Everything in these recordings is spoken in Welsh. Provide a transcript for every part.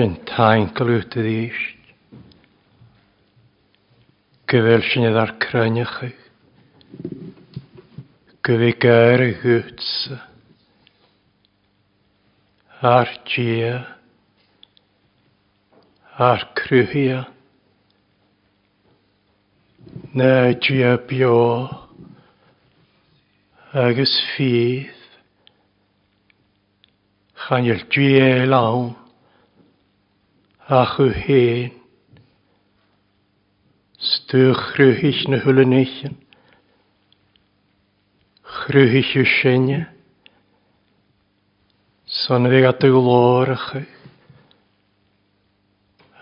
sy'n tainkel út y ddysg. Gyfel sy'n ei ddarcrynnych chi. Gyfi gair y hwtsa. Ar gia. Ar crwhia. Na gia bio. Agus ffydd. Chanyl gia lawn ach chu héin. Stwch rhywhys na hwlynichen, chrywhys yw sinne, son fi gadw glorach,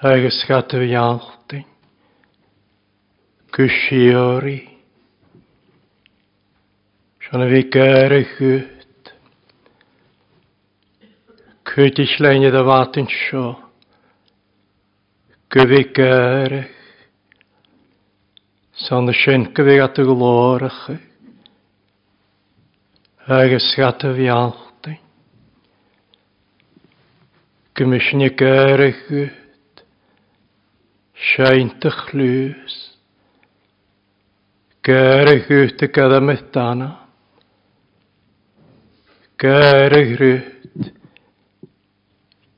agos gadw ialtyn, gwsiori, son fi gair y gwyd, cwyd i slein y ddafatyn sio, gyfigarach. San y sy'n gyfigat y glorach. Agos gat y fialtyn. Gymysni gyrach yd. Siaint y chlwys. Gyrach yd y gada mydana. Gyrach yd.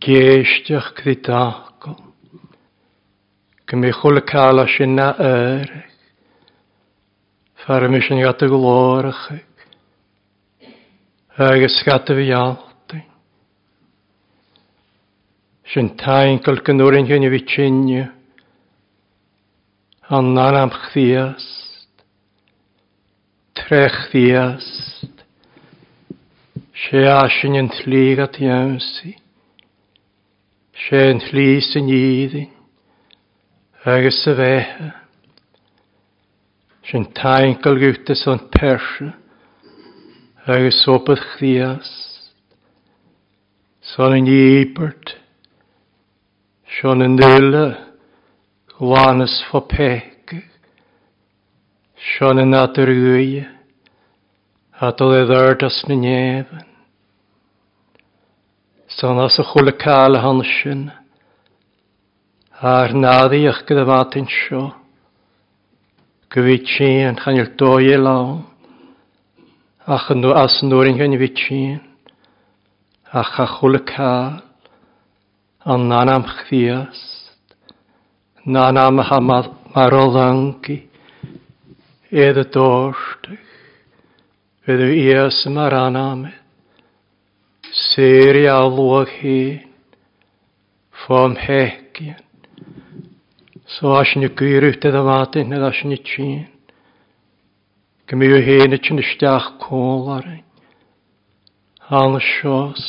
Geisdiach gdydach. Gymru chwle cael a sy'n na yr. Ffer ymys yn gata glorach. Agus gata fi alti. Sy'n tain gael gynnwyr yn hyn i fi tynnu. Annan am chdiast. Trech chdiast. Se asyn yn tlig at iawn si. Se yn yn iddyn. Agus sa bheith sin taingal gúta san perse agus sopad chrías san in íbert Sean in dile Juanas fo peke Sean in atarúie Atol e ddardas na neven San as a chula kala hansin Ar nad i ych gyda fat yn sio. Gwyd si yn chanil doi e lawn. Ach yn nhw as yn nhw'n hyn i Ach a chwl y cael. An nan am chfiast. Nan am hamad marolangi. Edd y dorstych. Fydd yw ias yma ran am e. Seri alwag hyn. Fom hegian. So as ni gyrwyd edrych wadyn, nid as ni tîn. Gym yw hen ydyn ni stiach cwl ar ein. Hal y sios.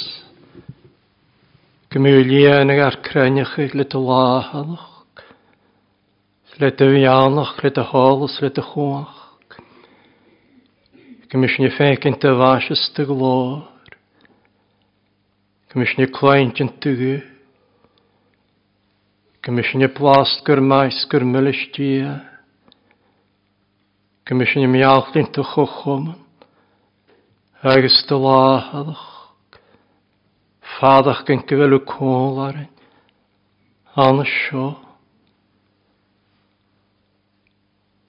Gym yw lian ag ar crennych ag lyd y lahalach. Lyd y fianach, lyd y holus, lyd y chwach. Gym yw ni ffegyn dy fas ystig Gym yw ni cleint yn Gymysyn y blast gyrmais gyrmyl ysdia. Gymysyn y miallint o chwchwm. Agus dylahadach. Fadach gan gyfelw cwl ar ein. Anna sio.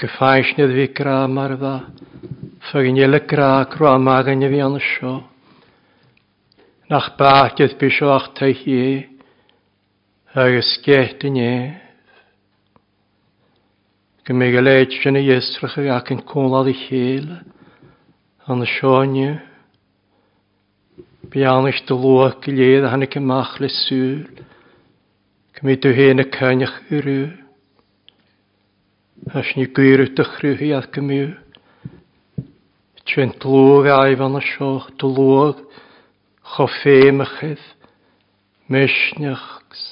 Gyffaisnydd fi gra marfa. Ffagnyl y gra grwa magan y fi anna sio. Nach bach gydd bysio ach ta'i hi agus geta nef. Go mé go léid sinna dhéstracha ach an cólád i chéile an na seáine, Bianis do luach go léad a hana goach le súil, go mé do héna caineach urú, As ní gúirú a chhrúthaí a go mú, Tuin tlóg aibh an na seoach do luach cho féimechydd, misneachs,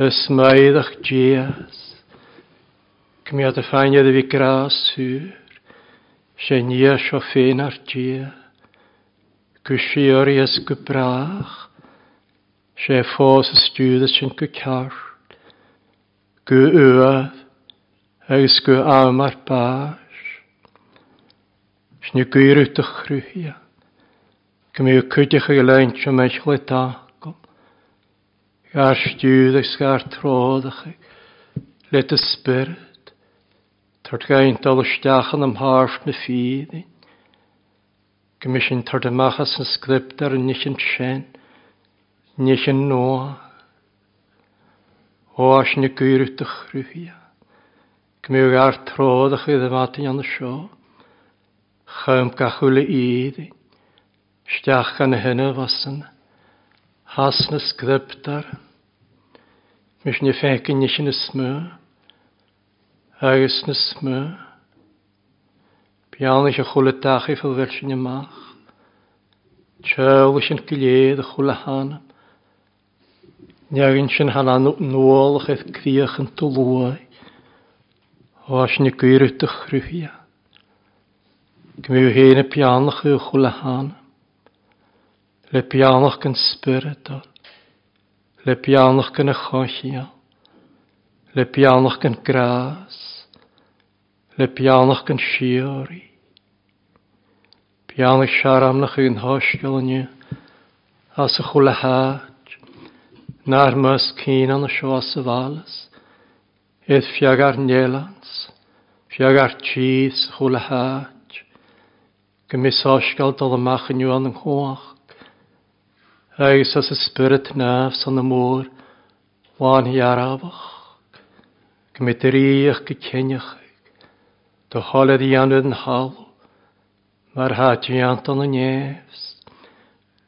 ysmaiddach dias, Cmiad y ffainiad y fi gras hwyr, se nia sio ffein ar dia, gwysi o'r i ysgw brach, se ffos y stiwyd ys yn gwycar, gwy ywad, agos gwy am ar bas, sni gwyr yw'ch rwyhia, gymau yw cwydych ag y leint o meich Gair stiúdach gair tródach Let y spirit. Tart gaint al ystachan am harf na ffydd. Gymysyn tart amachas yn sgript ar nich yn sien, nich yn noa. O as ni gwyr ydych rwyhia. Gymyw gair tródach iddo matyn an y sio. Chym gachwyl y iddi. Stiach gan y hynny fasyna hasna sgryptar, mis ni fecyn ni sy'n ysmw, agos na smw, bian eich a chwle dach i ffil fel sy'n ymach, tsewl eich yn gilydd a chwle han, niagyn sy'n hanan nôl eich eith criach yn ni gwyr ydych rwyhia. Gymru hyn y bian eich chwle han, le pianoch gan spyrdor, le pianoch gan y le pianoch gan gras, le pianoch gan siori. Pianoch siaram na chyn hosgol yn as y chwle hach, na'r mys cyn an y sio as y falas, edd fiag ar nielans, fiag ar tîs chwle hach, gymis hosgol dal y mach yn yw an yng nghoch, Rhaes as y spirit nafs on y môr, wan hi arafach. Gymryd yr iach gyceniach, dy holedd i anwyd yn halw, mae'r hati i anton yn nefs.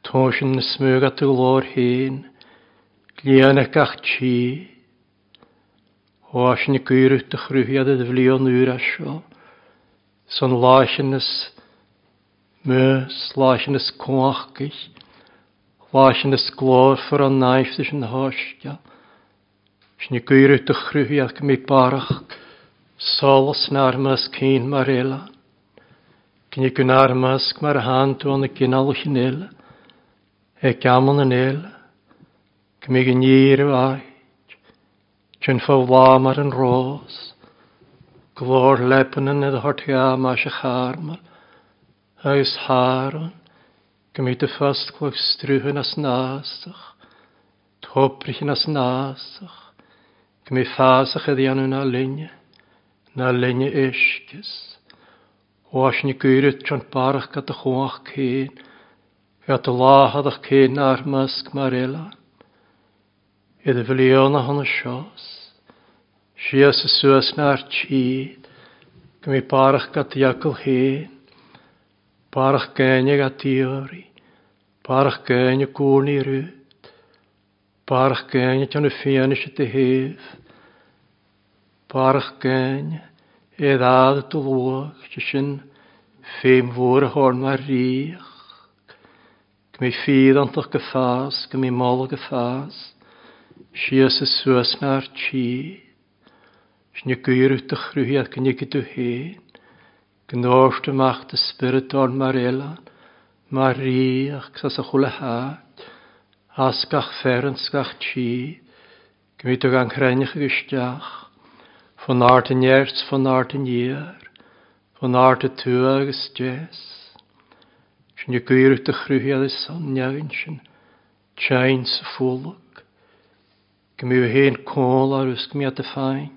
Tosyn yn smyg at y glor hyn, glian ac ach chi. O asyn y gwyrwyd dy chrwyhiad y ddflion ŵr asio, son lasyn ys mys, lasyn ys in de de voor een naif sy'n yn hosgia. Sy'n i gwyr yw dychrwy ac naar barach. Mask na armas cyn mae'r elan. Cyn de gyn armas mae'r hand o'n y gynnal o'ch yn eil. roos, gamon yn eil. Cymig yn i'r yw aig. Cyn ffawlam Gymryd y ffast clwfstrwch yn as nasach. Toprych yn as nasach. Gymryd ffasach ydi anu na linne. Na linne eisgys. Oes ni gwyryt tron barach gada chwach cyn. Gat y lahad ach cyn ar mysg marela, elan. Ydw fylion a hon y sios. Sias y sŵas na'r tîd. Gymryd barach gada iagl hyn. Parach gynnig a tíori, parach gynnig gwn i rwyd, parach gynnig tan y ffian eisiau dy hyf, parach gynnig e ddad y dwlwag, sy'n ffeim fwr y horn mae'r rych, gmi ffydd ond o'ch gyffas, gmi mol o gyffas, sias y swas mae'r chi, sy'n y gwir yw'ch rhywiad gynnig i hyn, Gnóiste macht de spiritorn Marilla, Mariach sas a chula hát, asgach ferenskach tí, gmit ag an chrenich gysteach, fan art yn iert, fan art yn ier, fan art y tŵa agos jes. Sy'n y gwirwch dy chrwyhi ad y son sy'n, tjain sy ffwlwg, gmyw hen côl ar ysgmi y ffain,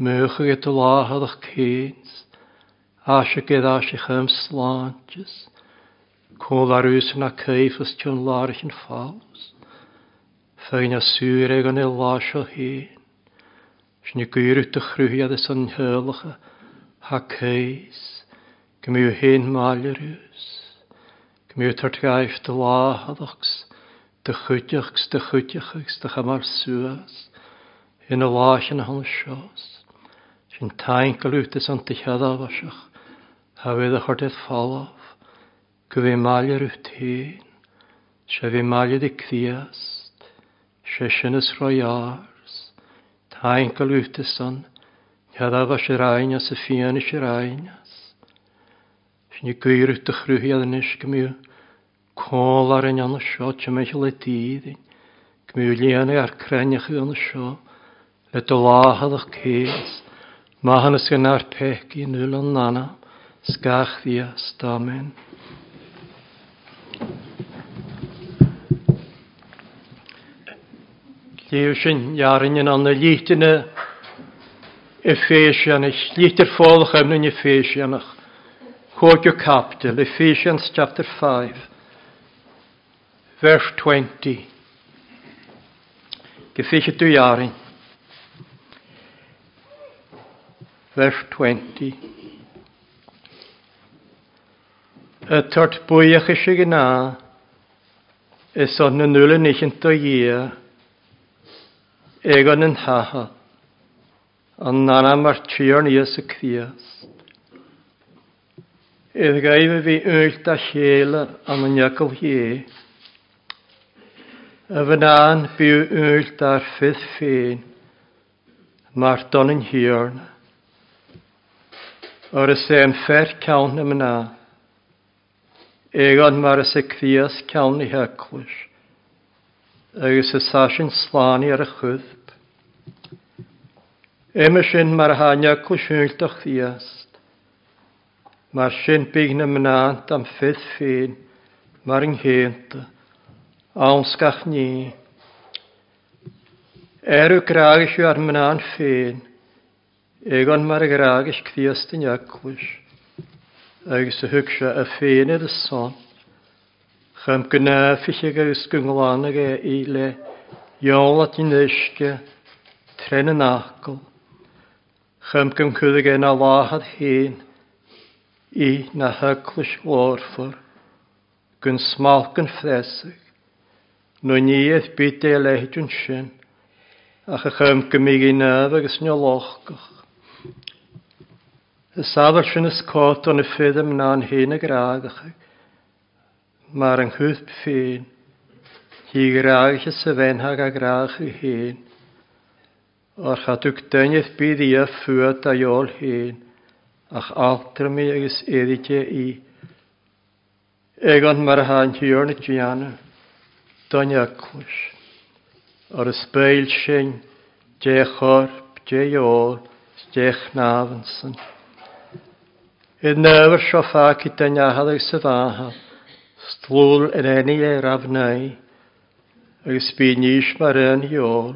mwych ag et o lahad a'ch cyns, Asygedd asych ym slantys, Col ar ys na caifus tion larch yn faws, Fein a syreg an elas o hyn, Sni gyrwyd dy chrwyad ys yn hylacha, Ha ceis, gymiw hyn maler ys, Gymiw tartgaif dy lahadachs, Dy chwydiachs, dy chwydiachs, dy chamar swas, Yn y lach yn hon sios, Sni taen galwyd ys yn dychadaf asych, a fydd a chorteth falaf, go bhí maiile ruh tain, se bhí maiile i críast, se sinnas roiárs, tain go lúta san, Cadaf a siráinas a fianna siráinas. Sni gwyrwch dy chrwyhi ad ynys gymyw col ar yn anna sio ti meichel y dydd. Gymyw lian ar creniach yn y sio. Le dy o'ch ces. Ma hannes gan ar pech i nŵl o'n nanaf. Skarchias Amen. Léúsin jarin an na líine i féisianach, lítar fólach amna i féisianach, Chóidú Ephesians chapter 5, verse 20. Gefische tú jarin. Verse 20. Y tort bwy a eisiau gyna, ys o'n yn nŵl yn eich yn i e, egon yn haha, ond nana mae'r tîr ni ys y cfiast. Ydd fe fi yllt a llela am y iacol hi, Y fy na'n byw yllt ar ffydd ffyn, mae'r don yn hirn. O'r ysyn ffer cawn am yna. Egan mar is icfias cawn i heclwys. Agus sy'n sasyn slani ar y chwddb. Ema sy'n mar hania cwysynlt o chfiast. Mar sy'n byg na mynant am ffydd ffyn. Mar yng nghynta. sgach ni. Er Erw graag eisiau ar mynant ffyn. Egan mar graag eisiau cfiast yn eclwys agus y thug se a féine a son. Cham gná fiige agus golána é i le iol jóla tí nuisce trena nachgol. Cham gom chuig é e na lahad hyn i na hylais orfur, gunn smalcan fresig, nó níiad bit e é leitún sin, a chacham gomig í nef agus neolóchgach. Safel sy'n ysgod o'n y ffyddym na'n hyn y graagach. Mae'r ynghydd ffyn. Hi graagach y syfenhag a graagach y hyn. O'r chadwg dynydd bydd i a ffwyd a iol hyn. Ach altr mi agos eddidio i. Egon mae'r hain hiwr na diana. Donyaclwys. O'r ysbeil sy'n. Dechor, dechol, dechnafnsyn. Dechor. Yn nefyr siofa gyda niahad ag sydd aha, stlwl yn enni e rafnau, ag sbynys mar yn iol.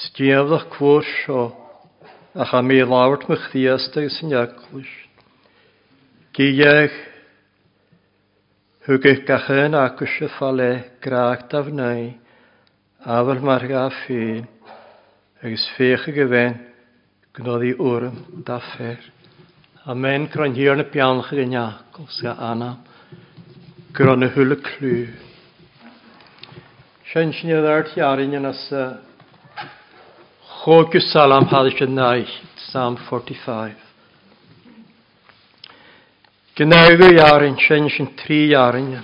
Stiafdach cwr sio, a cha mi lawrt mych ddiast ag sy'n iaglwys. Gyeg, hwgych gachyn agwys y ffale graag dafnau, afel mar gaffin, ag sfeich y gyfen, gnoddi wrm daffer a Amen. Kron hier na pian chynia kosia ana. Kron hulle ar Shenshni dar tiarin nas Chogus salam hadish nai Psalm 45. Gnaiwe jarin shenshin tri jarin.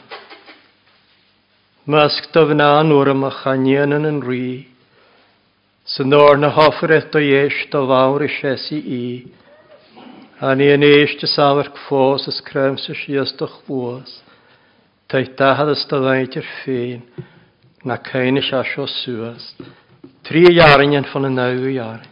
Mask tavna nur machanianen en ri. Synor na hofret o yesh to vawr i i. Ani yn eiste safar fós is creim sa siastach fós. Ta i dahad is da ddaint i'r ffein. Na cain is asio suas. Tri iarin yn fan y naw iarin.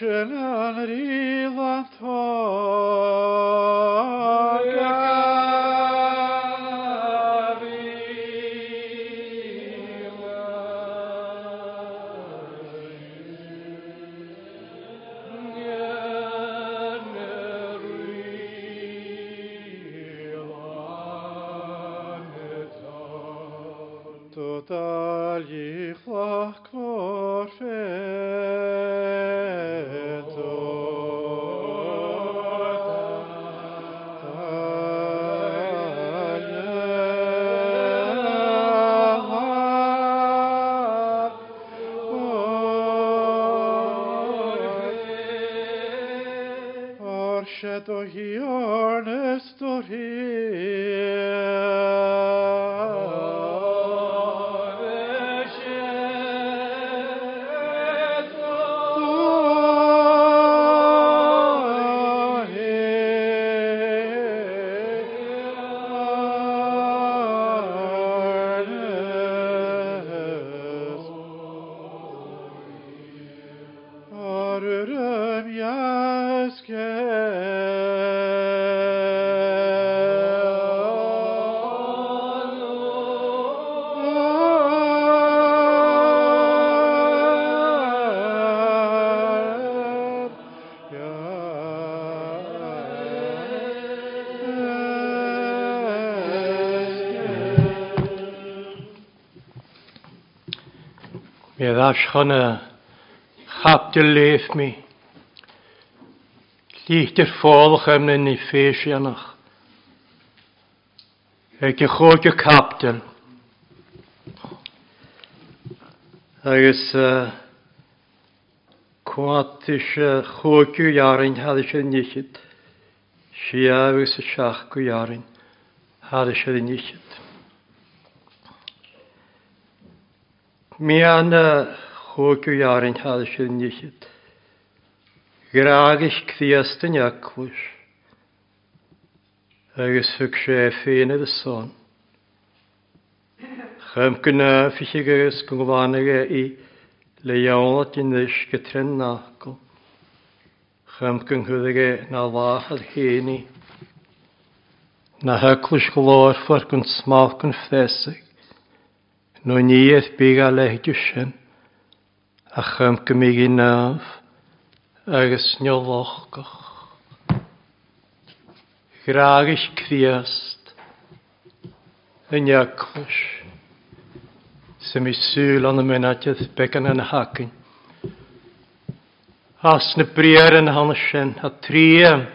Korselen riva tagen. tot al je vlag voor ver. Ashana, habt ihr leef mi. Liegt ihr volk am den Ephesianach. Eg ich auch gehabt den. Agus äh, kuatisch chogu jarin had ich er nicht. Schiavus schachgu jarin had ich er nicht. Miana hókiu járin hálsú nyíkit. Grágis kvíasta nyakvus. Agus hug sé féine de son. Chum gynna ffysig agus gwngwanaga e i le iawnat e i nys gytren naco. Chum gynghydig na lachad héni. Na hyclwys glor ffordd gwn smalcwn ffesig nhw ni eith byg a leh dwysyn, a chym gymig i nef, agos goch. Graag eich criast, yn iaclwys, sy'n mi sŵl o'n y menadiad began yn hagyn. As na briar yn hanesyn, a triem,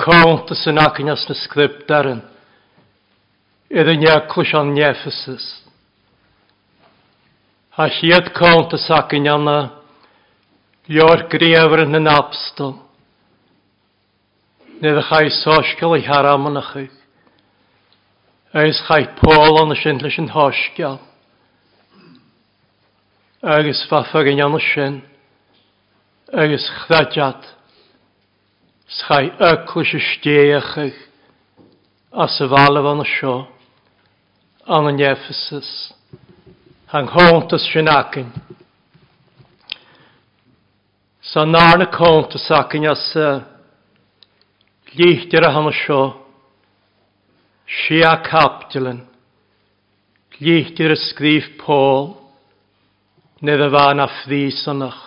Cwnt as yn ac yn as na darin. Ydyn ni'n clwys o'n nefysys. A hiad cont y sacyn yna, Lio'r grefr yn yn apstol. Nid ych ai sosgol i haram yn ychy. Eis chai pôl yn y syndlys yn hosgol. Agus faffar yn yn y agus chradiad. Schai yclwys y ych as y falaf yn an yn Ephesus, han chontas sin acin. Sa nána chontas acin as e, líchtir a hanna seo, si a captilin, líchtir a sgríf Paul, nid a fan a ffrísanach,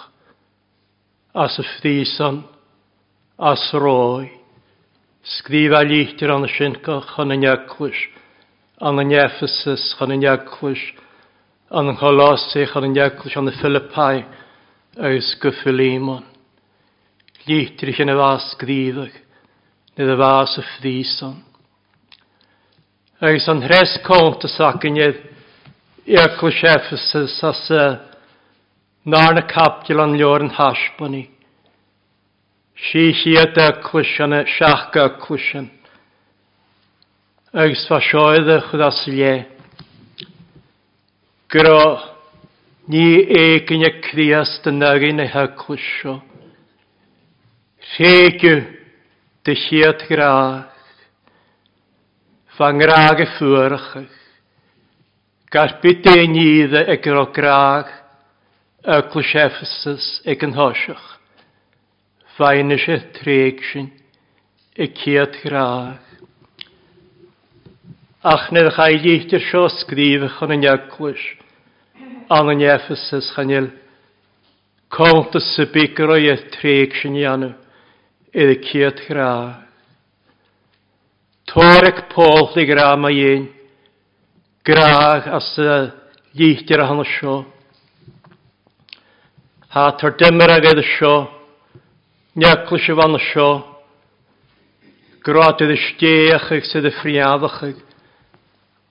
as a ffrísan, as roi, sgríf a líchtir anna sin go chana neclis, an yn Ephesus, chan yn Iaglwys, an yn Colosi, chan yn Iaglwys, an y Philippai, oes gyffilimon. Lítrych yn y fas gdifag, nid y fas y ffrison. Oes an hres cont y sagynydd, Iaglwys Ephesus, as y uh, nar na capdil an lior yn hasboni. Si si a dyglwys yn y siach gyglwys yn agus fa seoid a chud as le. Gro ní écin e a crias den nagin a heclus seo. Rhéigiw dy siad graach. Fa ngraag y ffwrachach. e dyn iddo y gro graag y clwys Ephesus y gynhosiach. Fain eisiau treg sy'n y ciad graach ach nid chaidíchtir seo scríb chun an neaclis, an an Ephesus chanil, Conta sa bícar o iad tréig sin ianu, iad a gra. Tóric pól i gra ma ién, graag as a líchtir a hana seo. Ha tar dimmer a gaida seo, neaclis a vanna seo, Grád iad a stéach ag sydd a friadach ag,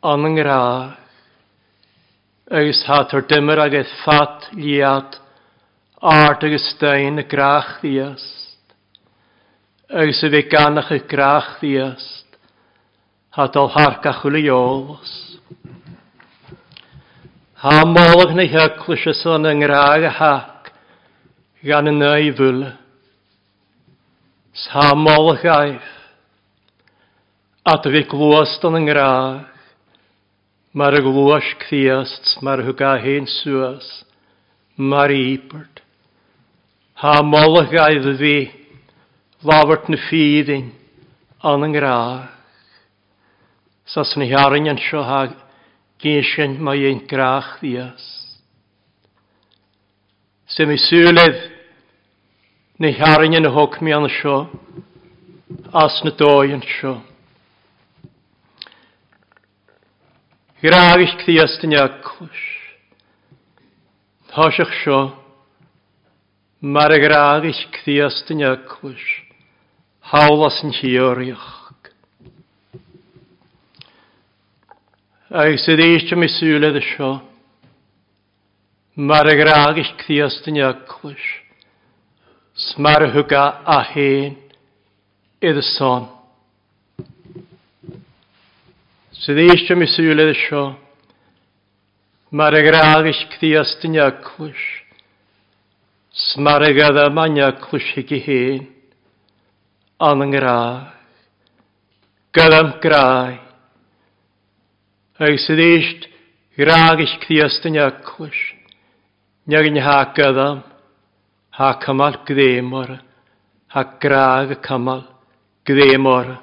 an yn gra. Agus hat o'r ag eith fat liad art ag ystein y grach ddiast. Agus y fe ganach y grach ddiast hat o'l al harca chwili olos. Ha molog na hyglwys ys o'n yngraag a hac gan y neu fwle. ha molog aif. At fi glwast o'n yngraag. Mar ag luas cthiast, mar hwga hen suas, mar i Ha molach gaedd fi, lawart na ffyddin, an yng grach. Sas na hiarin yn sio ha gysyn mae ein grach ddias. Se mi sŵledd, na hiarin yn hwg mi an sio, as na doi yn sio. Gyragis cthiast yn iaclwys. Thosiach sio. Mae'r gyragis cthiast yn iaclwys. Hawlas yn hioriach. Ac sydd eisiau mi sŵledd ysio. Mae'r gyragis cthiast yn iaclwys. Sma'r hwga a hen. Idd y son. Sydd eistio mi sŵledd sio. Mae'r agragis cdiast yn iaclwys. Smar agad am aniaclwys hig i hen. An yng ngrag. Gad am grai. Ag sydd eist gragis cdiast yn iaclwys. Niag yn ha gadam. Ha cymal gdemor. Ha grag y cymal gdemor.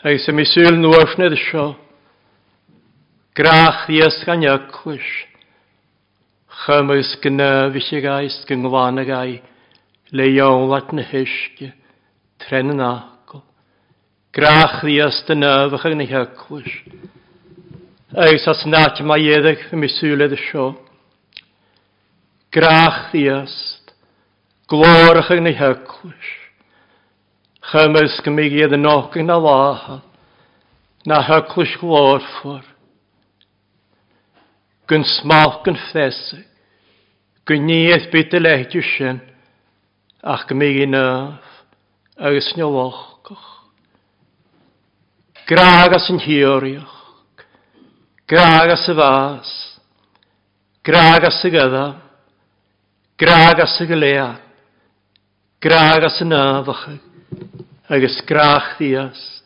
Eis nhw misil nwafnydd isio. Grach ies gan ychwys. Chymys gynnafis i gais gyngwan y gai. lat na hysg. Tren yn agol. Grach ies dy nefach yn ycwys. Eis as nat mae edrych y misil edd sio. Grach ies. Glorach yn ychwys chymys gymig iedd yn ogyn yn alahad, na hyglwys ffwr. Gyn smach yn ffesig, gyn niedd byd y leidw sy'n, ach gymig i nef, agos ni Graag as yn hiorioch, as y fas, graag as y graag as y graag as y nefachig, agus grach ddiast,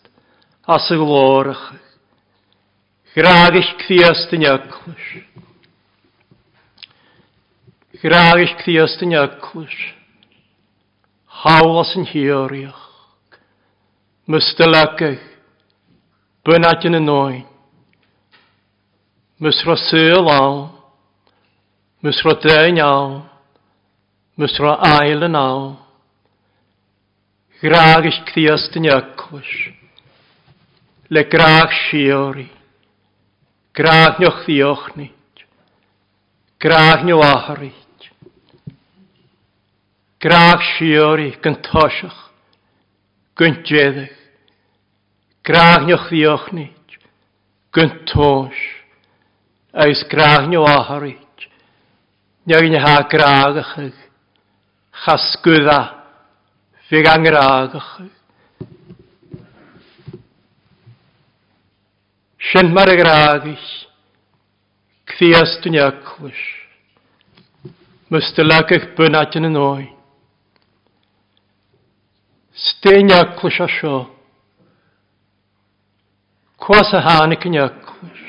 as y glorach, gragich cthiast yn yclwys. Gragich cthiast yn yclwys, hawlas yn hioriach, mystylagach, bynat yn y noen, mysra syl awn, mysra dyn awn, mysra ail yn awn, Graag kthias yn ygwys. Le graag siori. Graag nioch ddioch nid. Graag nio ahryd. Graag siori gyntosiach. Gyntjeddych. Graag nioch ddioch nid. Gyntos. Ais graag nio ahryd. Nioch ni graag graag ychyd. Chasgwydda. Fi gan raagach. Sien mar y graagach. Cthias dyn iaclwys. Mystylagach bynat yn yn oen. Stein iaclwys a sio. Cwas a hanig yn iaclwys.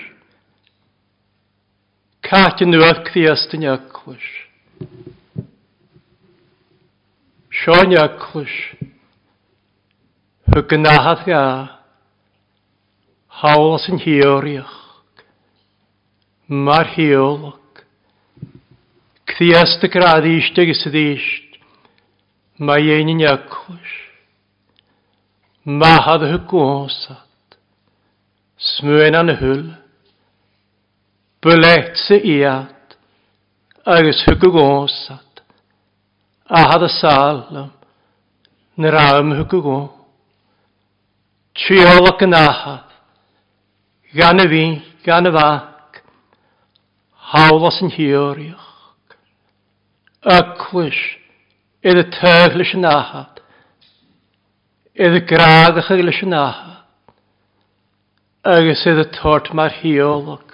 Cat yn nhw'n cthias dyn iaclwys. Sean Yaclish, hy gynahath ia, hawl sy'n hioriach, mar hiolog, kthiast y grad eist ag ysyd eist, mae ein yn Yaclish, mahad hy gosad, smwyn an hyl, bylet sy iad, agos hy ahad a sal na raim hwg o go. Triolag yn ahad, gan y fi, gan y fac, hawlas yn hioriach. Yclwys, idd y teglis yn ahad, idd y graagach aglis yn ahad, agos idd y tort mae'r hiolog,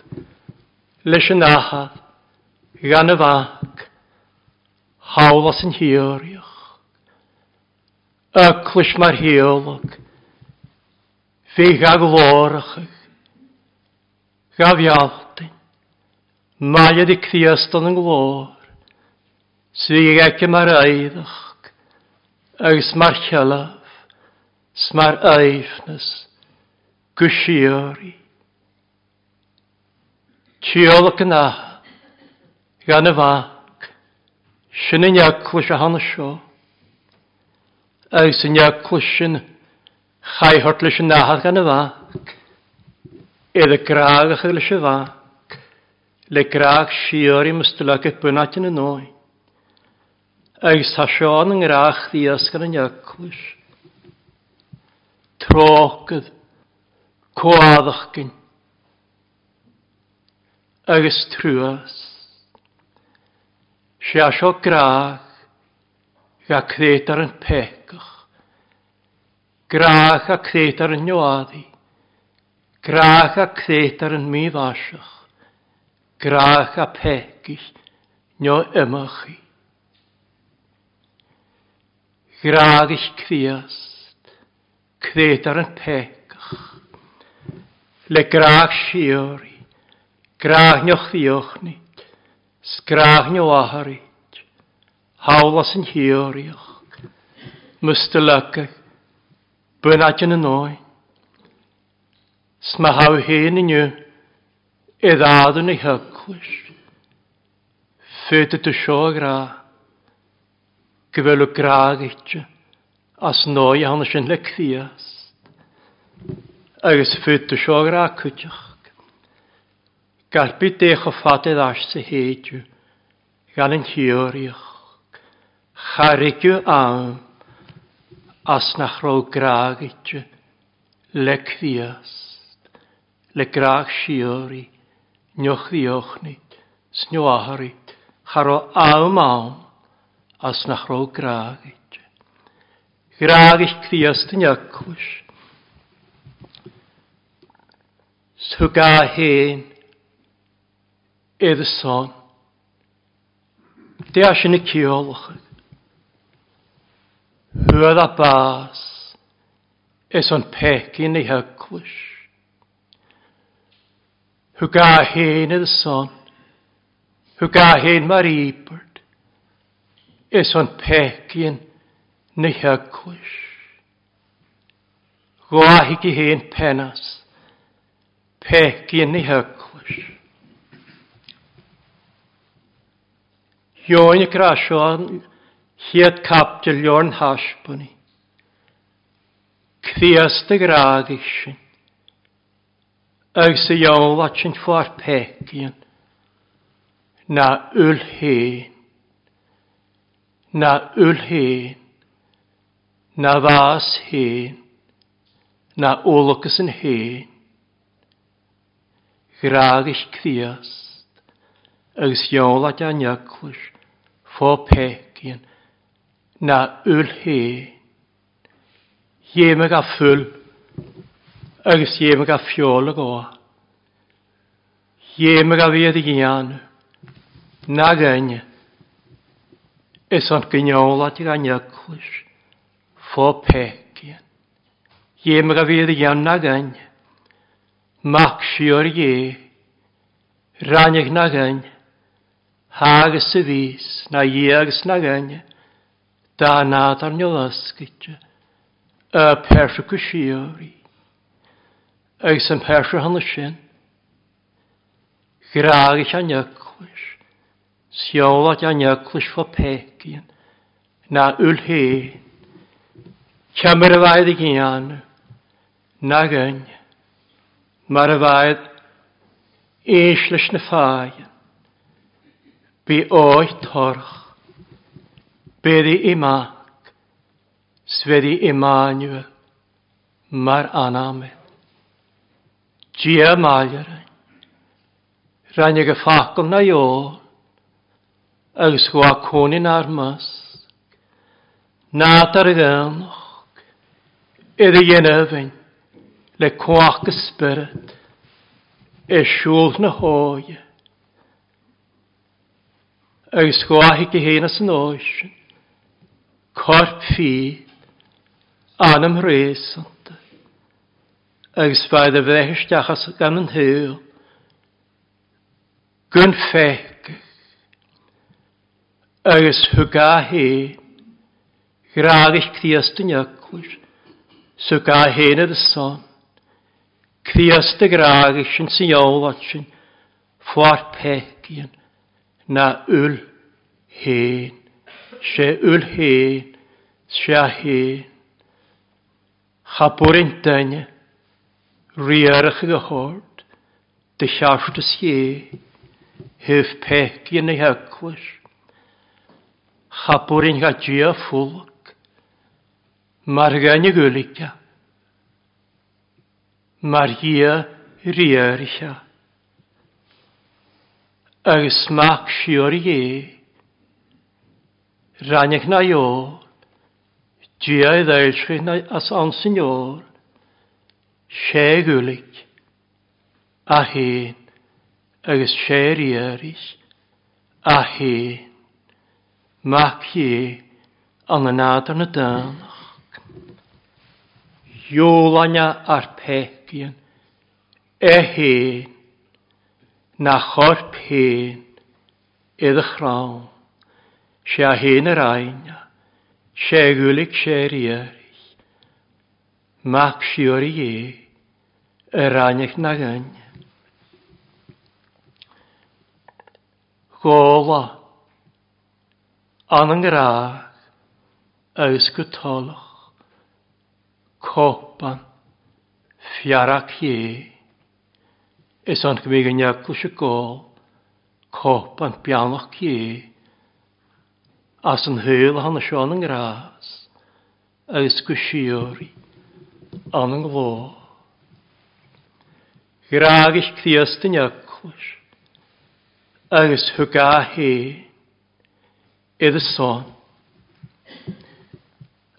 leis yn ahad, gan y fac, hawlas yn hiwriach. Yclwys mae'r hiolog. Fych a glorach. Gafialtyn. Mae ydi Criaston yn glor. Sfyg ac mae'r eiddach. Ys mae'r chelaf. Sma'r eifnus. Gwsiori. Tiolog yn Gan y fan. Sin yn iaclwys a hana sio. Ag sy'n iaclwys sin chai hortlys yn nahad gan y fac. Edd y graag ach ylys y fac. Le graag sior i mystylag y bwynat yn y noi. Ag sa sion yn graach ddias gan yn iaclwys. Trogydd. Coaddach gyn. Agus trwast a sio Siasio graach a ar yn pecach. Graach a ar yn nioaddi. Graach a ar yn mi fasach. Graach a pecach nio ymach i. Graag ich criast. ar yn pecach. Le graach siori. Graach nioch ddiochnit. Sgraachne waharit, hawlas yn hiorioch, mystylyga, bynat yn y noi. Sma haw hen i nhw, eddad yn ei hyglwys. Fydd y sio gra, gyfelw graag eitio, as noi a hwnnw sy'n lecthiast. Agus fydd y sio gra cwtioch. Garbu dech o ffadydd e as sy heidiw, gan yn hiwriwch. Charigiw am, as na chro graag eidw, le cfiast, le graag siwri, nioch ddiochnid, snio aharid, charo am am, as na chro graag eidw. Graag eich cfiast yn iacwys, Suga hen, eddyson. Dea sy'n y ciolch. Hwyd a bas. Es o'n pecyn ei hyglwys. Hw ga hen eddyson. Hw ga hen mae'r ibert. Es o'n pecyn neu hyglwys. Gwa hi gi hen penas. Pecyn neu hyglwys. Joen y grasioan, hiad cap dy lorn hasbwni. Cfias dy graag eisiau. Ag sy iawn latyn ffwar pegian. Na yl hen. Na yl hen. Na fas hen. Na olwgus yn hen. Graag eich cfias. Ag sy iawn latyn iagwys. påpekien na ylhi jemega fyl agus jemega fiola goa jemega viedigianu na gönne is on gyniola ti gan yclys påpekien jemega viedigianu na gönne Maxior je, rannig na gönne Hagus y fys, na i agus na gynne, da nad ar niolasgytio, y persio gwsiori, agos yn persio hynny sy'n, Gragis anjaglis, sjólat anjaglis for pekien, na ulhe, kjammer vaid gjan, na gönj, mar vaid, islisne fajen, Bi oed torch, beri imag, sveri Immanuel, mar aname. Gia maelaren, rhaen ag y ffacl na iol, agus gwa cwnin ar mas, nad ar y iddi ynefyn, le cwach ysbryd, e siwld na hoia, agus chwaith go héana san oes. corp fi, anam réasanta, agus y a bhreistiachas gan yn hyl. Gwn ffeg, agus hwga he, graagich criast yn So ga hen y son, criast y eich yn sy'n iawn ffordd pegin, na yl hen. Se yl hen, se hen. Chapor yn dyna, riarach y hord, dy siarst y sie, hyf pech yn ei hygwys. Chapor yn gadio ffwlg, mar gan y gwlygia. Mar hia riaricha agus mach sior e, ie. Rannach na iol, dia i ddeilsgych na as ansyn iol, se gwlyg, a hyn, agus sé rieris, a hyn, mach i an y nad yn y dynach. Iolanya ar pegyn, e hyn, na chor pen idd y chrawn, se a hen yr aina, se gwylig se'r ierig, mac siwr i e, yr ainach na gan. Gola, an yn graag, agus go copan, fiarach ie, Is an gwyg yn iagl sy'n gol, cop an bianach ci, as yn hyl han y sion yn gras, agos gwsiori an yn glo. Graag eich criast yn iagl, agos hwga he, idd y son.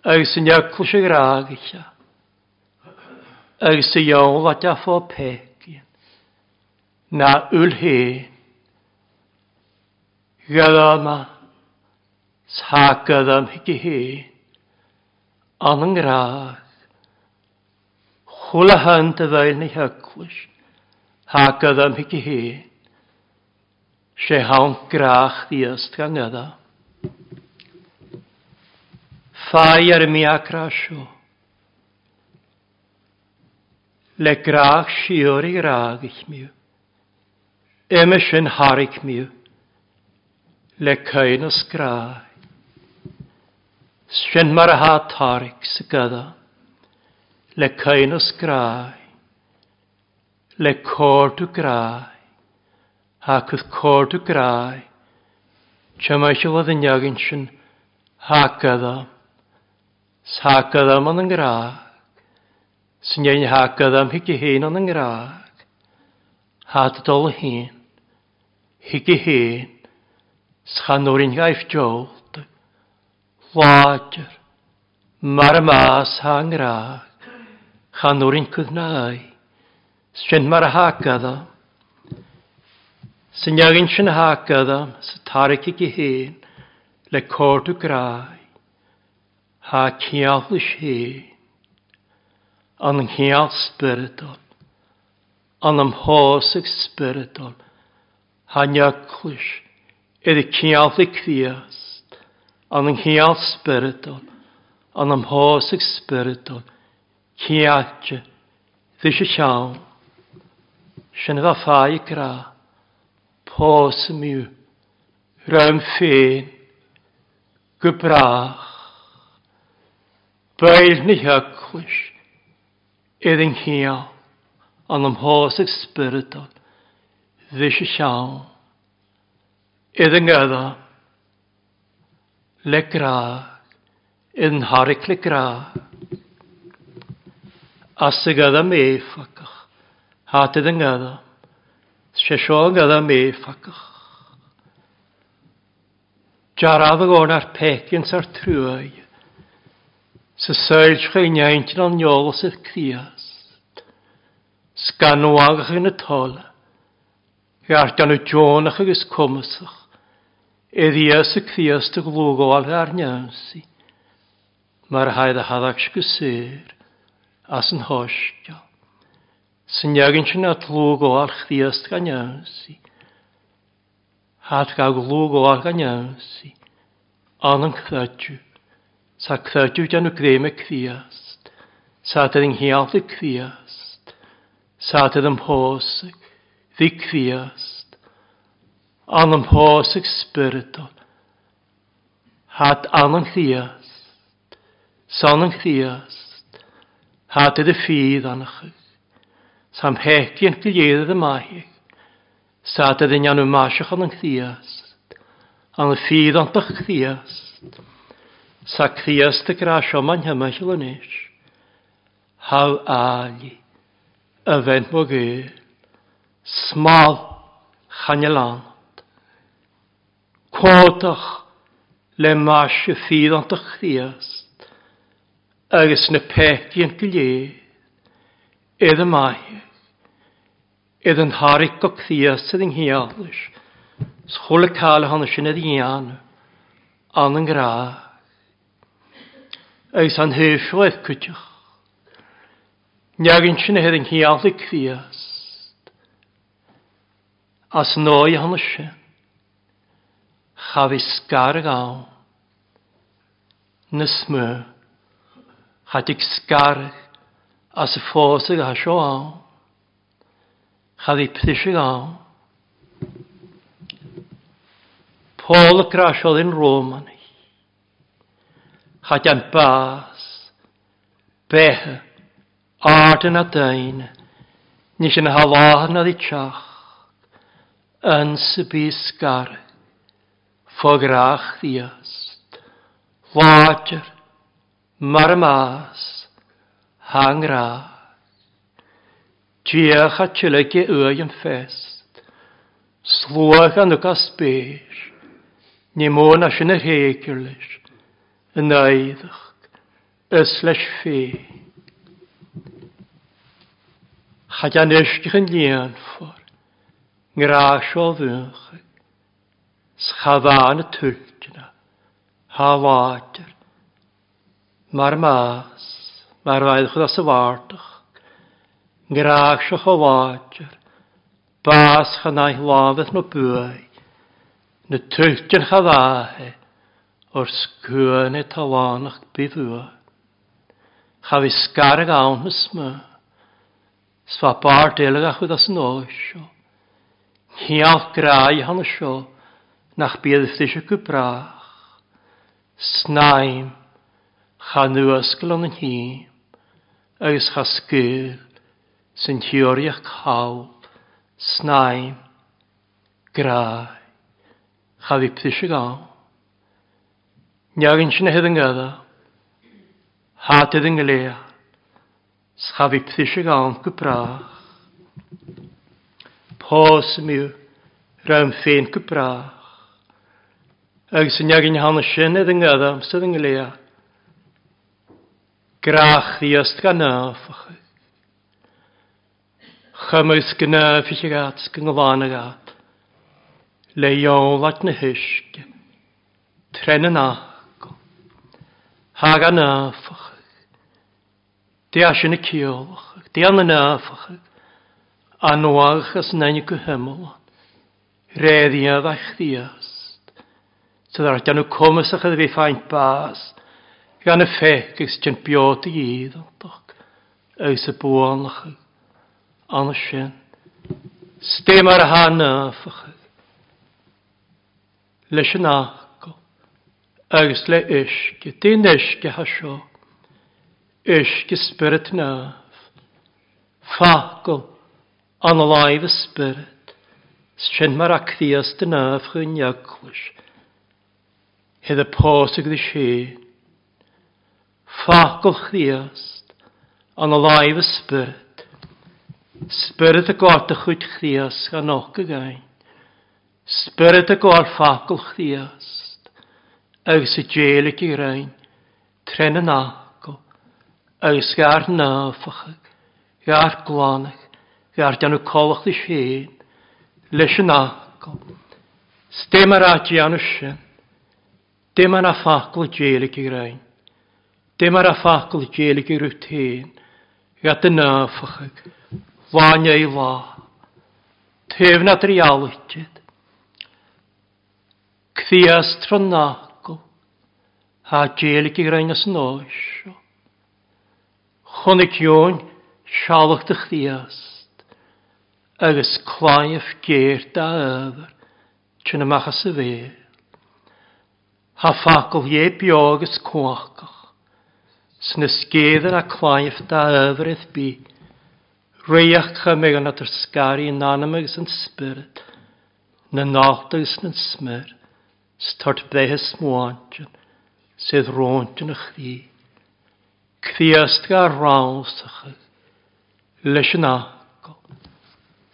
Agos yn iagl sy'n graag eich, agos y iawn a ffo peth na ulhe gadama sagadam hikihe anangrach chulahan te vail ni hakwish hagadam hikihe she haun grach diast gangada Fajar mi akrasho. Le grach shiori grag ich mir. Eme sin harig miw, le cain os grai. Sin mar a hat harig sy gada, le cain os grai. Le cordw grai, ac wrth cordw grai, Tyma eisiau fod yn iagyn sy'n hagada. Sagada man yn graag. Sy'n ein hagada am hig hyn o'n yn graag. Had dol hyn higi hén, schanúrin gaif jolt, láger, mar más hangrá, chanúrin cynnáu, sy'n mar hagadam, sy'n iagin sy'n hagadam, sy'n tarig higi hén, le cordw grau, ha cial ys hén, an cial spyrdol, an ymhosig spyrdol, hanya hanyaklis, er y ciallu criast, an yng cial spiritol, an am hosig spiritol, ciatio, ddys y siawn, sy'n fa ffai gra, pos y miw, rhaim ffein, gybrach, bael ni hyaclis, er yng cial, an am hosig spiritol, ddys y siawn. Idd yng ngyddo, le graag, idd yn harig le graag. As y gyddo me ffacach, hat idd yng ngyddo, se sio yng ngyddo me ffacach. Jaraf y gwn ar pecins ar trwy, sy sylch chi niaint yn o'n niol criast, sganwag yn y tola. Geart gan y Jonach agus comasach. Eddias y cthias dy glwgol ar niansi. Mae'r haid a haddach sgysir as yn hosio. Sy'n iagyn sy'n atlwg o al chdias gan iansi. Hat gael glwg al gan iansi. An yn cthadju. Sa cthadju gan y grym y cthias. Sa dyn hialt y cthias. Sa dyn hosig fi Christ, an hos hosig spiritual, hat an an Christ, san an Christ, hat ydy ffydd anach anachig, sam hegi yn gilydd y mae, sad ydy dyn anw masiach an an Christ, an y ffydd an dych Christ, sa Christ y grasio ma'n hymell yn eich, haw ali, y fent mo smal chanelant. Códach le más a fíd an chríast, agus na peitian go lé, iad a maithe, iad an harig go chríast yng nghiallis, schola cael hana sin a ddian, an yn gra. Agus an hefioedd cwtioch. Niagin sin a hedyn hiallu criast as nói hanise, chaf is gar gá, na chadig sgar as fósa a seo á, chaf i ptise gá. Paul y grasiodd yn Rôm yn ei. Chad yn bas, beth, ardyn a dyn, nes yn halahan a ddichach, yn sybysgar, fograch ddiast, lodger, marmas, hangra. Diach a tilygu yw yn ffest, slwach a nwg a sbyr, ni môn a sy'n yr hegyllir, yn eiddach, ysleis fi. Chad ysgych yn lian ffordd. Ngrasio fychig. Schavan y Ha Hawater. Mar mas. Mar faedd chyd as y wartach. Ngrasio chawater. Bas chanau lafeth no bwy. Na tyltin chadahe. O'r sgwyn y tawanach bifwyr. Chafi sgarag awn hysma. Sfa bar delag achwyd as yn oesio. Hiach grau han seo nach bíadtí se go brach. Snaim cha nuascail an hím agus cha sgil sy'n tioriach chawl snaim grau cha ddipti se gael. Niagin sy'n hedd yn gada hatedd yn gleia scha ddipti se gael go brach pós mi rhaim ffein cybrach. Ag sy'n iawn yn hana sy'n edrych yn gada, sydd yn gylea. Grach i ast gan afach. Chymys gan i ffich ag at gyngofan y at. Leiol at na hysg. Tren yn agol. Hag an afach. Di asyn y ciolach. Di an yn afach anwachas nain gyhymol, reddiad a chdiast. Sydd ar dan y comas a chyd fi ffaint bas, gan y ffec ys ti'n biod i gyd yn dog, ys y bwan lach, an y sien, stym ar hana ffachyd. Leis yn ago, agos le ysgi, dyn ysgi hasio, ysgi spirit naf, ffacol, an a laiv spirit, sin mar acthias dyn af chyn iaglwys, hedd y posig ddi sin, ffacol chdiast, an a laiv spirit, spirit y gort y chwyd chdiast gan och y gain, spirit y gort ffacol chdiast, agos y gelig i rain, tren yn agol, gael gair nafachag, gael glanach, gardian nhw colwch di si, leis yn agol. Stem ar adi anu si, dim ar a ffacl gelig i grain, dim ar a ffacl gelig i rwtyn, gad yn afachag, fanya i la, tefna drialwyd, cthias tronagol, ha gelig i grain as nosio. Chwnig iwn, sialwch dy chdias agus chláimh géir dá öfar tuna macha sa bhé. Tá facail hé beágus cuachach, sna scéan a chláimh eith bi, reiach réochcha mé an atar yn anam anamagus yn spirit, na nalt yn smyr, stort start ys mwantion, sydd róintin a chrí. Cfiast ga'r rawsach, leis yn ach,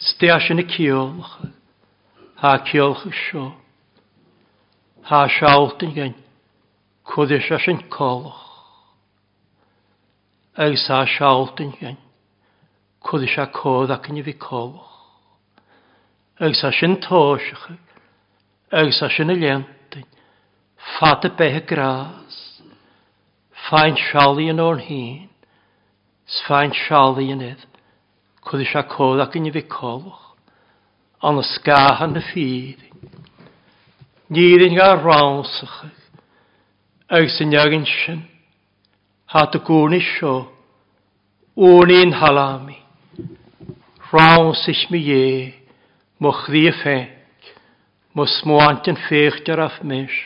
Steas yn y ciolch. Ha ciolch y sio. Ha siawlt yn gen. Cwddys as yn colch. Ys ha siawlt yn gen. Cwddys a codd ac yn i fi colch. Ys as yn tosach. Ys as yn y lentyn. Fat y beth y gras. Fain siali yn o'n hun. Sfain siali yn edd. Cwyd eisiau cod ac yn i fi colwch. An y sgahan y ffyd. Nid yn gael rawnsach. Ac sy'n iawn yn sy'n. Hat y gwn i sio. Wn i'n halami. Rawnsach mi ie. Mwch ddi y ffenc. Mo smwant yn ffeich dyr af mis.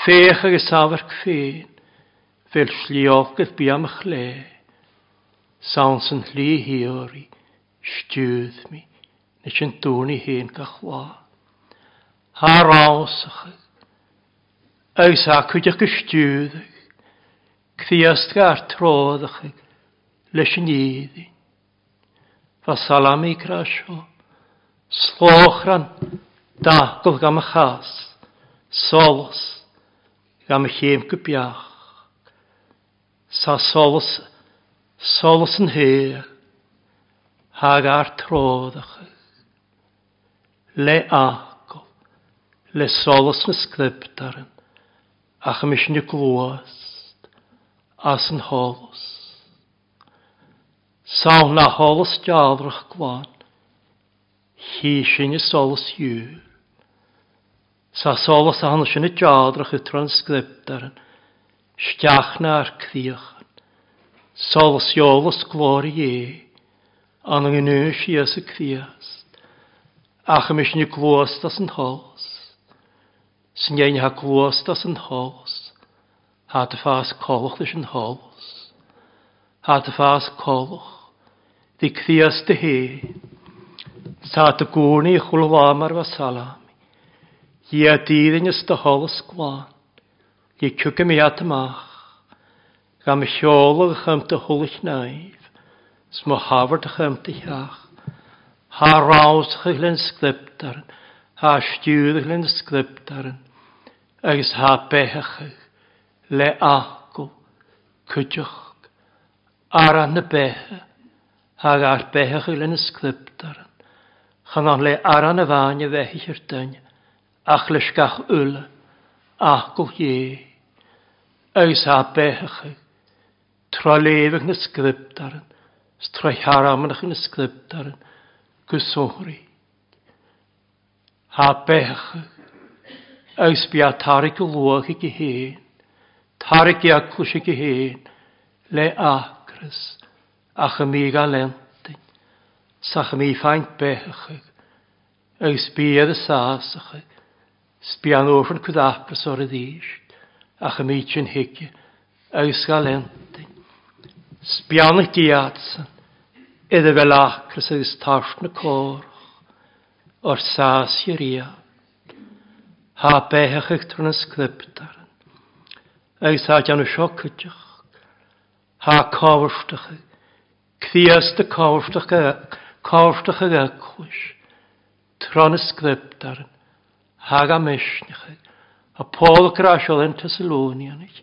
Ffeich ag y safar cfyn. Fel lliogydd biam ych le. Sans yn llu hiori, stiwdd mi, nes yn dŵn i hen ga chwa. Har awsach, ys acwydach y stiwddach, cthiast ga'r troddach, leis yn iddyn. Fa salam i grasio, slochran, dagol gam y chas, solos, gam y chym gybiach. Sa solos ysgrifennu, solas yn hyr, hag ar trodach, le agol, le solas yn sgriptaren, ach ym eisiau glwast, as yn holos. Sawl na holos diafrach gwan, hi sy'n y solas yw'r. Sa solos a hann sy'n y diafrach y transgriptaren, stiach na'r criach, Salsjolus glorie, anangenös Jesu Christ, achemisch ni kloos das en hals, snjein ha kloos das en hals, ha te faas kolch des en hals, ha te faas kolch, di Christ de he, sa te goorni chulwamar wa salami, je a dierin is de hals klaan, je kukke me at maach, Ga me seolach chymta hwlych naif, smo hafart chymta hiach, ha raws chylyn sgliptar, ha stiwyd chylyn sgliptar, agos ha bechach, le acw, cydioch, ar an y behe, hag ar behe chwyl yn ysglybdar, chan on le ar an y fain y fehi i'r dyn, ach lysgach yl, ach ie, eis ha behe chwyl, yn ysgrif Trolefig na sgriptaran. Stracharamnach na sgriptaran. Gysori. Ha bech. bi a tarig lwag i hyn. Tarig i aclwys i hyn. Le acrys. Ach ymig a lentyn. Sach mi ffaint bech. Eus bia dy sasach. Sbian ofyn cwdapus o'r y ddysg. Ach ymig yn higio. Eus lentyn. Sbianach diatsan, iddo fel acras agos tarf na corch, o'r sas i'r ia. Ha bechach eich trwy'n ysglyptar, agos ha dian o siocydioch, ha cofrstach, cthias dy cofrstach cofrstach ag acwys, tron ysglyptar, hag am eisnach, a Paul Grasiol yn Thessalonianich,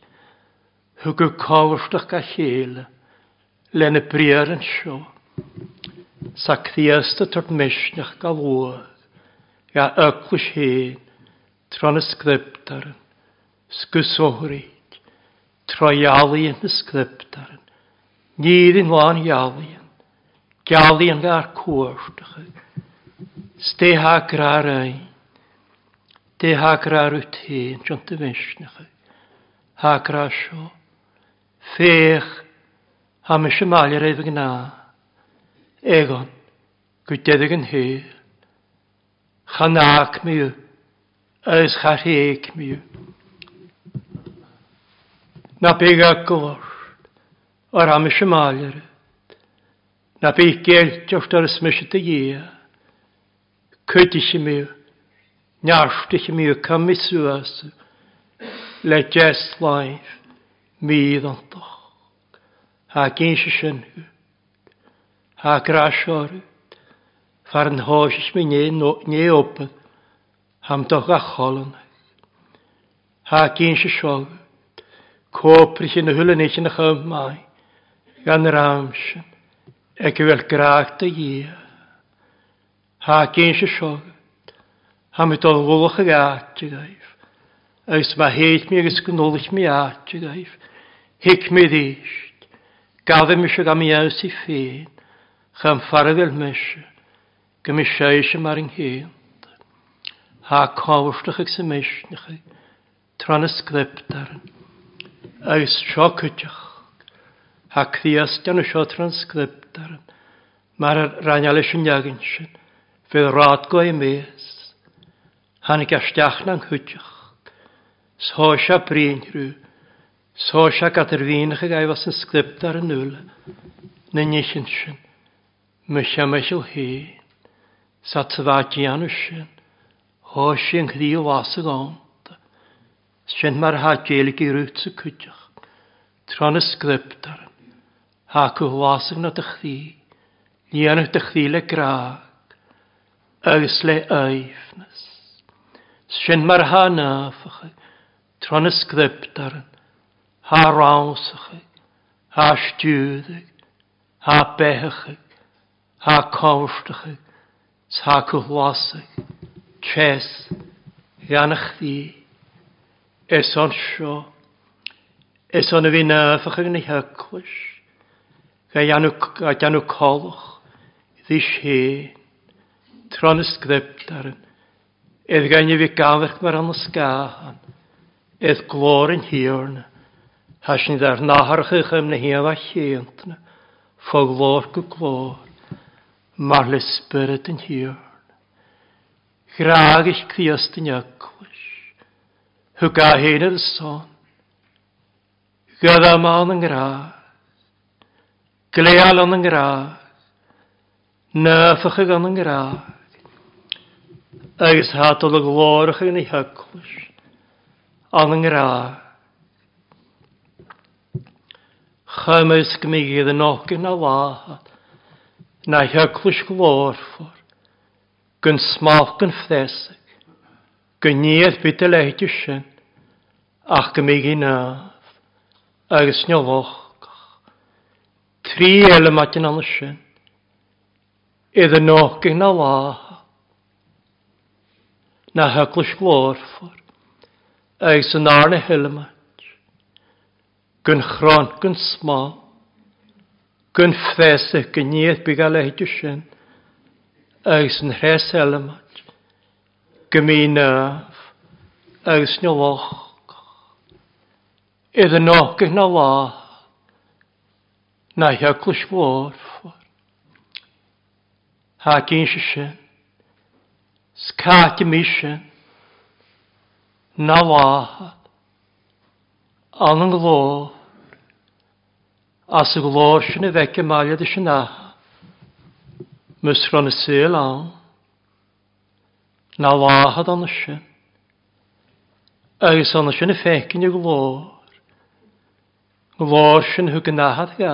hwg o cofrstach a chéle, lenne prier yn sio. Sa criasta tort misnach gal o. Ja öklus hen, tron y sgriptaren, sgwsohrig, troi alien y sgriptaren, Nýðin lan jálíðin, gjálíðin þar kórstuðu, steha grar ein, deha grar ut hén, sjóntu vinsnuðu, ha grar fech Ha mis y mal yr eifig Egon, gwydedig yn hyr. Chanaac mi yw. Ys charheg mi yw. Na byg a gwrs. O'r ha mis y mal yr. Na byg gael geltiocht ar ysmysid y ie. Cydych i mi yw. Nyarft i mi yw camisw as. Le jes laif. Mi ddantoch ha geinsischen, ha grashor, farn hosis mi ne no ne op, ham doch achollen. Ha geinsischol, koprich in hulle nich in gem mai, gan raamschen, ek wil graagte je. Ha geinsischol, ham it al wolig gaatje geif. Eus ma heit mi gus gnolig mi aatje geif. Hik mi dish. Gaffi mysio am iaws i ffyn, chym ffarfel mysio, gymys eisio mar yng nghynt. Ha cofwstach ag sy'n mysnach, tron y sgript ar yn. Eis sio cydioch, ha cdiastion y sio tron sgript ar yn. Mae'r rhain alys yn iagyn sy'n, fydd rad gwa i mes. Han i gastiach na'n hwydioch, eisiau brin rhyw, Sóise gatar bhíonacha gaibhas an script ar an nula na nísin sin, mu se meisiil hé, sa tsaváti anu sin, hó sin chlí bhása gánta, sin mar há gélik i rút sa cúteach, tron a script ar an, há go bhása na da chlí, líanach da chlí le gráag, agus le aifnas, sin mar há náfacha, tron a script ar ha ransachig, ha stiúdig, ha bechachig, ha comstachig, ta cwhlasig, ches, ganach ddi, eson sio, eson y fi nefach yn ei hyglwys, gai anw colwch, ddys he, tron y sgript yn, edd gan i fi gafach mae'r anlysgahan, edd glor yn hirna, Hasni dar náharcha chum na hiamh chéantna, foglór go glór, mar le spirit yn hiorn. Graagis criast yn yglis, hwg a hyn yr son, gada man yn graag, gleal yn graag, nefach yn graag, agos hatol y glorach yn ei hyglis, yn graag, Chymysg mi gydd yn ogyn a lahad, na hyglwys glorfor, gyn smalch yn ffdesig, gyn niedd byd y leidw sy'n, ach gymig i naf, agos niolochgach. Tri elemat yn anna sy'n, idd yn ogyn a lahad, na hyglwys glorfor, agos yn arna hylemat, gyn chron gyn sma, gyn ffresach gyn niaeth byg a leidw sy'n, agos yn hres elamad, gymyn af, agos yn oloch, iddyn nhw gyn na la, na hiaglwys fwrf, ha gyn sy'n, skat mission, na la, an gló as y glóisina bheice maiad is sin nath, mus ran na síl an, na láhad an sin, agus an sin na fécin i glór, glóisin thu gnahad ga,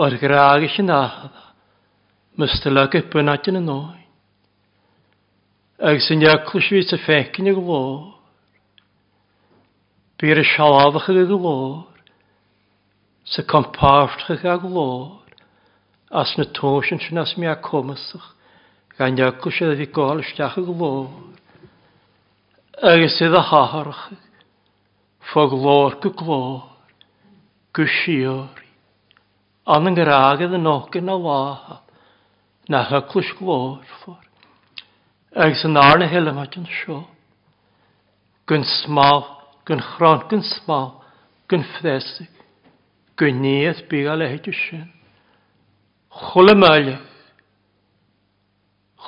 o'r graag is sin nath, mus te le gybunaid yn y noen, agus yn iaclwys fi te fécin i glór, Byr y sialafach go glór sa compartach a glór as na tôsyn sy'n as mi a comasach, gan iagw sydd fi gol ystach y glor. Agus sydd a haharach, glór go gy glor, gysiori, an yn gyragedd yn ogyn a waha, na hyglwys glor ffwr. Agus yn arna hylym at an sio, gyn smal gyn chron gyn sma gyn ffresig gyn niaeth byg a lehet y sin. Chwle maile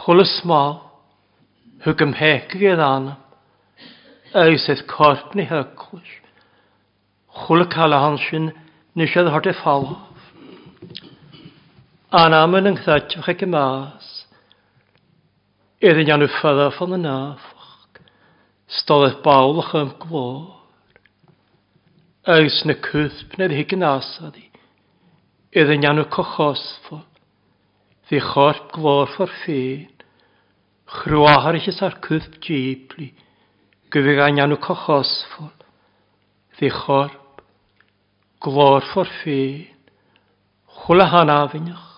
chwle sma hwg ymhecig i'r anam eis eith corp ni hyglwys. Chwle calahan sin nisiad hort e ffalaf. Anamyn yng nghydatioch ag y mas. Iddyn nhw'n ffyddo ffyn y naf. Stodd o'ch am glór. Agus na cwthp na ddig yn asad i. Idd yn cochos cochosfo. Fi chorp glór for ffein. Chrwahar eich ar cwthp jibli. Gyfig a'n cochos cochosfo. ddi chorp glór for ffein. Chwla hanafynach.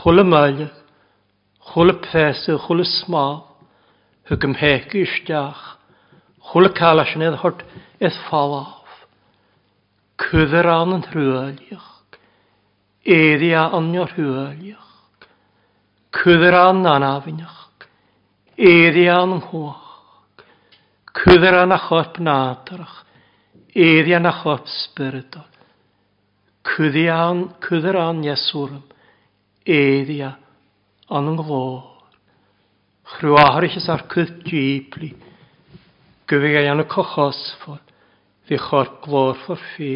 Chwla maelach. Chwla pesach. Chwla smal. Hwg ymheg i Chwle calas yn edrych hort eith falaf. Cwdder an yn rhywliach. Eiddi a anio rhywliach. Cwdder an anafiniach. Eiddi an yn hwach. Cwdder an a chop nadarach. Eiddi an a chop spiridol. an, cwdder an Ieswrm. Eiddi a an yn glor. ys ar cwyd Gwfi gael yn y cochos ffod, fi chor glor ffod ffi.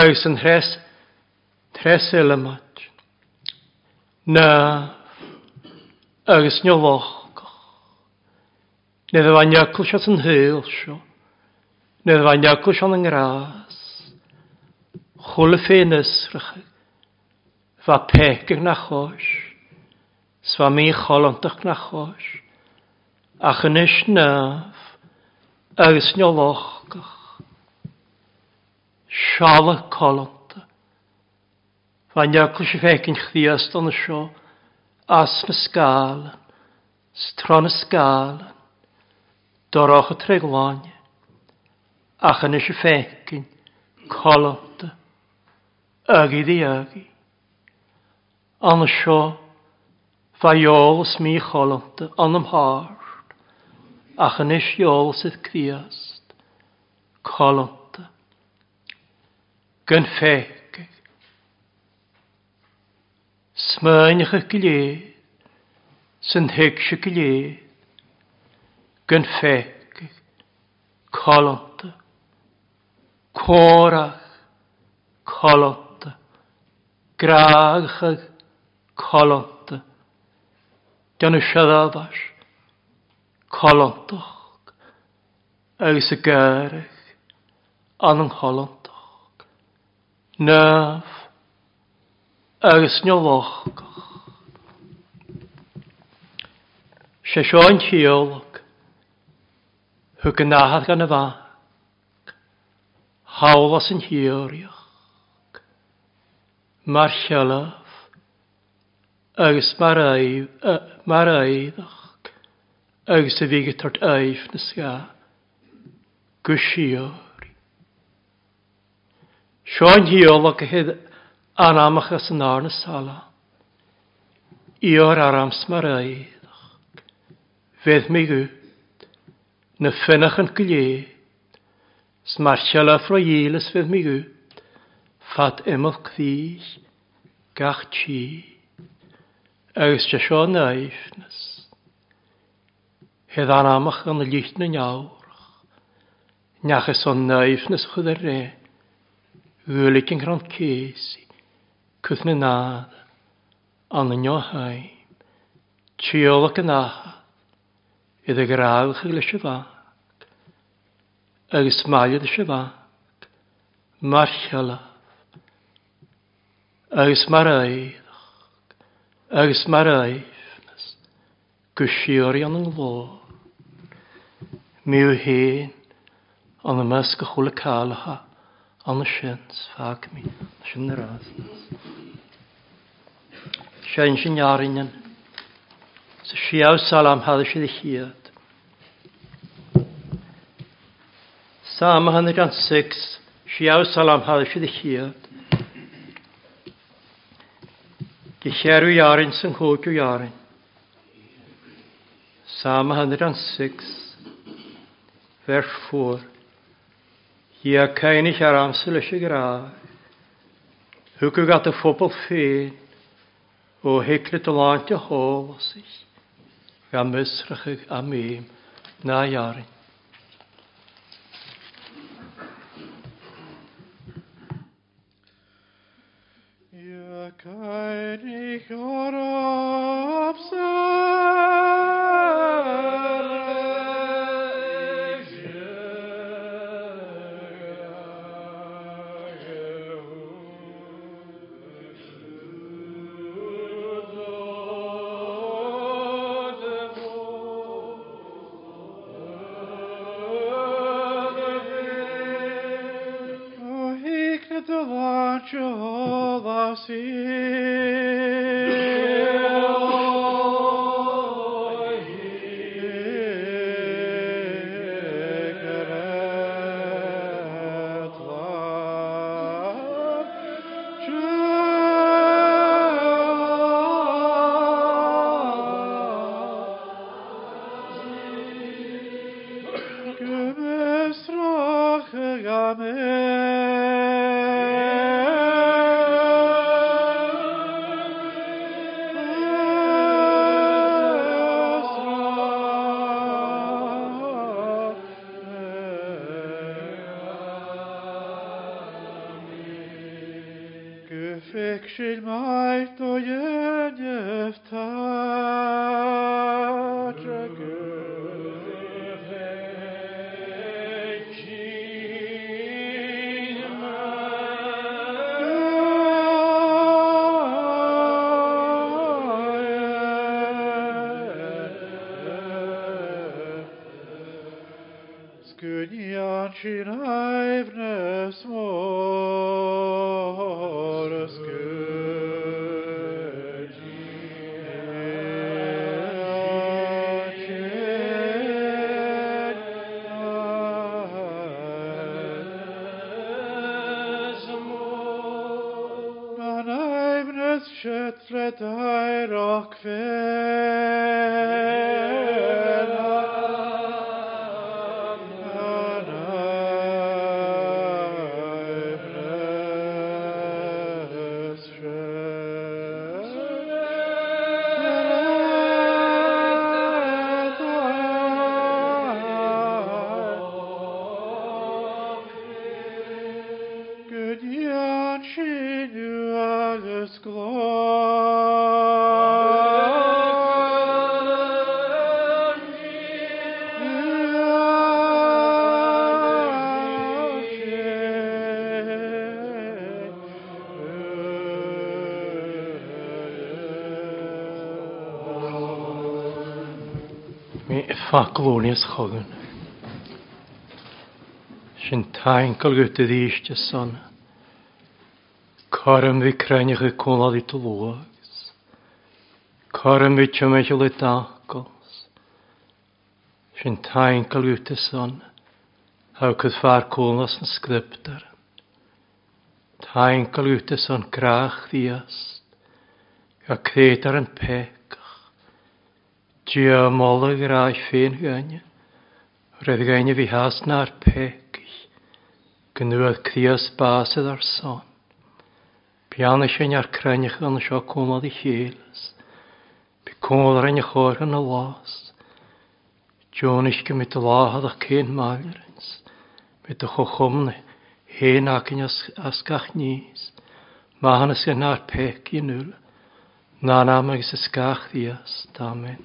Oes yn hres, hres elamad. Na, agos nioloch. Nid yfa niacl siat yn hyl sio. Nid yfa niacl siat yn gras. Chwl y ffein ysrych. Fa pegig na chos. Sfa mi cholondach na chos yn chynis nef, agus niolochgach, siala colont. Fa'n iacl chdi ystod yn y sio, as na sgalan, stron y sgalan, doroch y treglaen, a chynis si fecyn colonta, agi di Yn y sio, fa'n iol mi colonta, an ymhar, ach yn isiol sydd criast, colonta, gyn smyn smynch y gilydd, sy'n heg sy gilydd, gyn ffegig, colonta, corach, colonta, graag colonta, Dyna siadafas. Colontoch. Agus y gyrch. An yng Ngholontoch. Nef. Agus nioloch. Se sio'n tiolog. Hw gynnahad gan y fa. Hawlas yn hiorioch. Mae'r Agus mae'r agus a bhíige tart aif na sá go sióí. Seáin hiíola go anamach as san ná na sala. Íor arams mar éadach. Fedd mi go na ffynach yn gylé. Smar siala fro fedd mi go. Fat emol cthís gach chi. Agus te seo naifnas. Hedd an amach yn y lliht na niawrach. Niach es o'n naif nes o'ch ydy'r re. Wylig yn gran cesi. Cwth na nad. An yn hain. Tiol Tiolach yn aha. Iddo graddach ag leis y Ag ysmael maelid ys y fag. Mar llalaf. Ag ysmael aeddach. Ag ysmael aeifnas. Gwsiori an yng nghlor míú héin an na mes go chola cálacha an sin fáach mí sin narás. Sein sinhearan sa siá salam hada si i chiad. Sáma hanna gan 6 siá salam hada si i chiad. Di chearú jarin san chóú jarin. Sáma hanna gan 6 vers 4. Hier kein ich aramselische Graf. Hwgw gat y phobl ffein o heglet o laint y hol os ich. Gan mysrach ag na iarin. Scetre Thy rock fair. is chogan. Sin tainkel gyda ddysg y son. Corym fi crennych y cwnlad i tlwagis. Corym fi tymechel i dagos. Sin tainkel gyda son. Hau cyd ffa'r cwnlas yn sgriptar. Tainkel gyda son grach ddiast. Ga credar yn pecach. Dia molig rai ffyn hynny. Brefgain fi has na'r pegis, gynwyad cdias basydd ar son. Pian eisiau ni'r crennych yn sio cwmad i chylus, bi cwmad ar ein chor yn y las. John eich gymryd y lahad a'ch cyn maelrins, mi dych o chwmne, hen ac yn asgach nis, ma hynny sy'n na'r peg i nŵl, na na mae'n gysysgach ddias, amen.